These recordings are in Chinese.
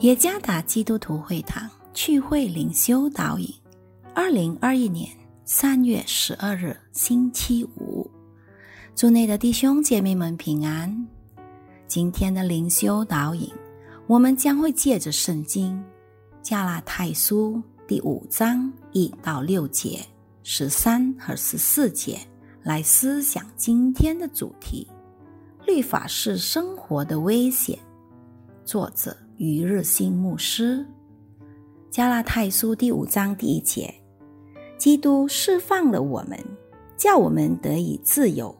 耶加达基督徒会堂聚会灵修导引，二零二一年三月十二日星期五，祝内的弟兄姐妹们平安。今天的灵修导引，我们将会借着圣经加拉太书第五章一到六节、十三和十四节来思想今天的主题：律法是生活的危险。作者。于日新牧师，加拉太书第五章第一节：基督释放了我们，叫我们得以自由，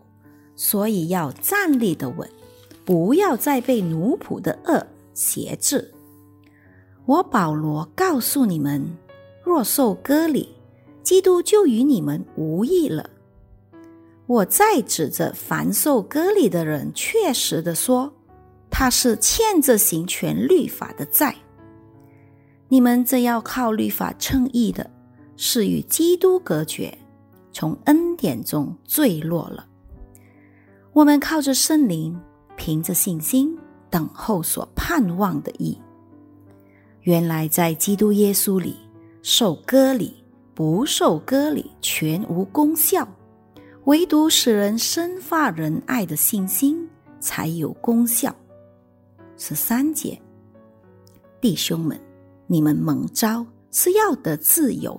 所以要站立的稳，不要再被奴仆的恶挟制。我保罗告诉你们，若受割礼，基督就与你们无异了。我再指着凡受割礼的人，确实的说。他是欠着行权律法的债，你们这要靠律法称义的，是与基督隔绝，从恩典中坠落了。我们靠着圣灵，凭着信心等候所盼望的义。原来在基督耶稣里受割礼，不受割礼全无功效，唯独使人生发仁爱的信心才有功效。十三节，弟兄们，你们蒙召是要得自由，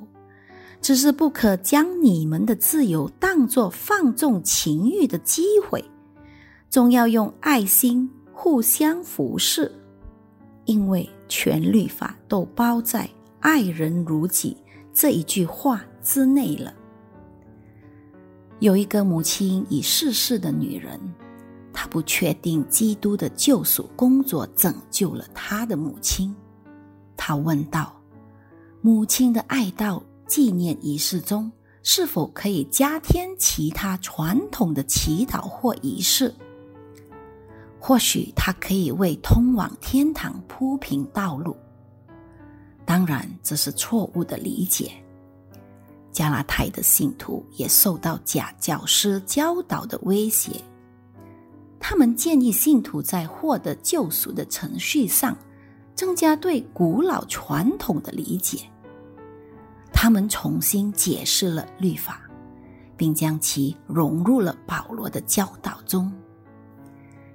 只是不可将你们的自由当作放纵情欲的机会，总要用爱心互相服侍，因为全律法都包在“爱人如己”这一句话之内了。有一个母亲已逝世的女人。他不确定基督的救赎工作拯救了他的母亲。他问道：“母亲的爱悼纪念仪式中，是否可以加添其他传统的祈祷或仪式？或许他可以为通往天堂铺平道路。当然，这是错误的理解。加拉太的信徒也受到假教师教导的威胁。”他们建议信徒在获得救赎的程序上增加对古老传统的理解。他们重新解释了律法，并将其融入了保罗的教导中。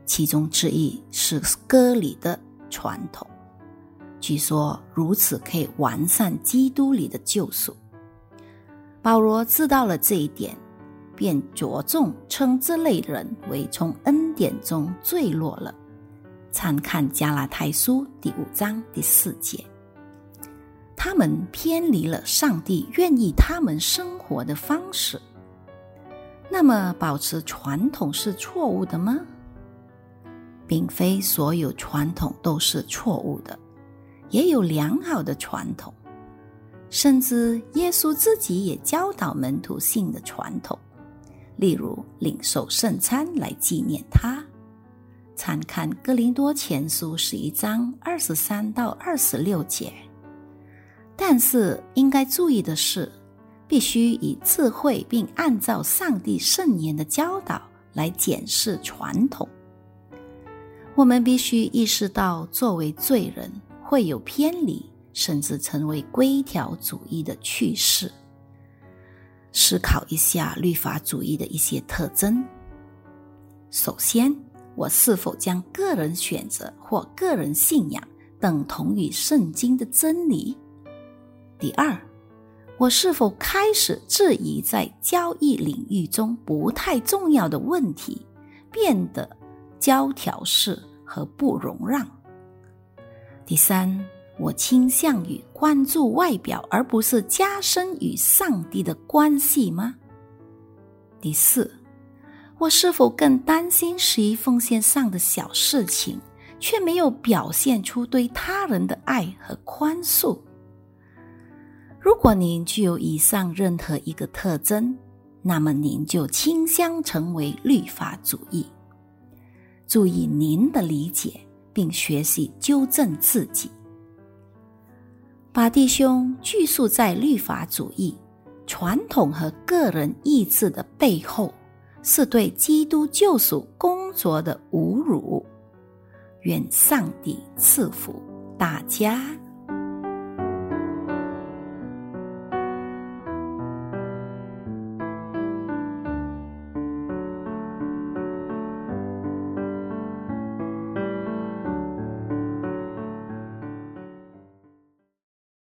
其中之一是割礼的传统，据说如此可以完善基督里的救赎。保罗知道了这一点。便着重称这类人为从恩典中坠落了。参看加拉太书第五章第四节，他们偏离了上帝愿意他们生活的方式。那么，保持传统是错误的吗？并非所有传统都是错误的，也有良好的传统，甚至耶稣自己也教导门徒性的传统。例如领受圣餐来纪念他，参看《哥林多前书》十一章二十三到二十六节。但是应该注意的是，必须以智慧，并按照上帝圣言的教导来检视传统。我们必须意识到，作为罪人会有偏离，甚至成为规条主义的趋势。思考一下律法主义的一些特征。首先，我是否将个人选择或个人信仰等同于圣经的真理？第二，我是否开始质疑在交易领域中不太重要的问题，变得教条式和不容让？第三。我倾向于关注外表，而不是加深与上帝的关系吗？第四，我是否更担心十一奉献上的小事情，却没有表现出对他人的爱和宽恕？如果您具有以上任何一个特征，那么您就倾向成为律法主义。注意您的理解，并学习纠正自己。把弟兄拘束在律法主义、传统和个人意志的背后，是对基督救赎工作的侮辱。愿上帝赐福。大家。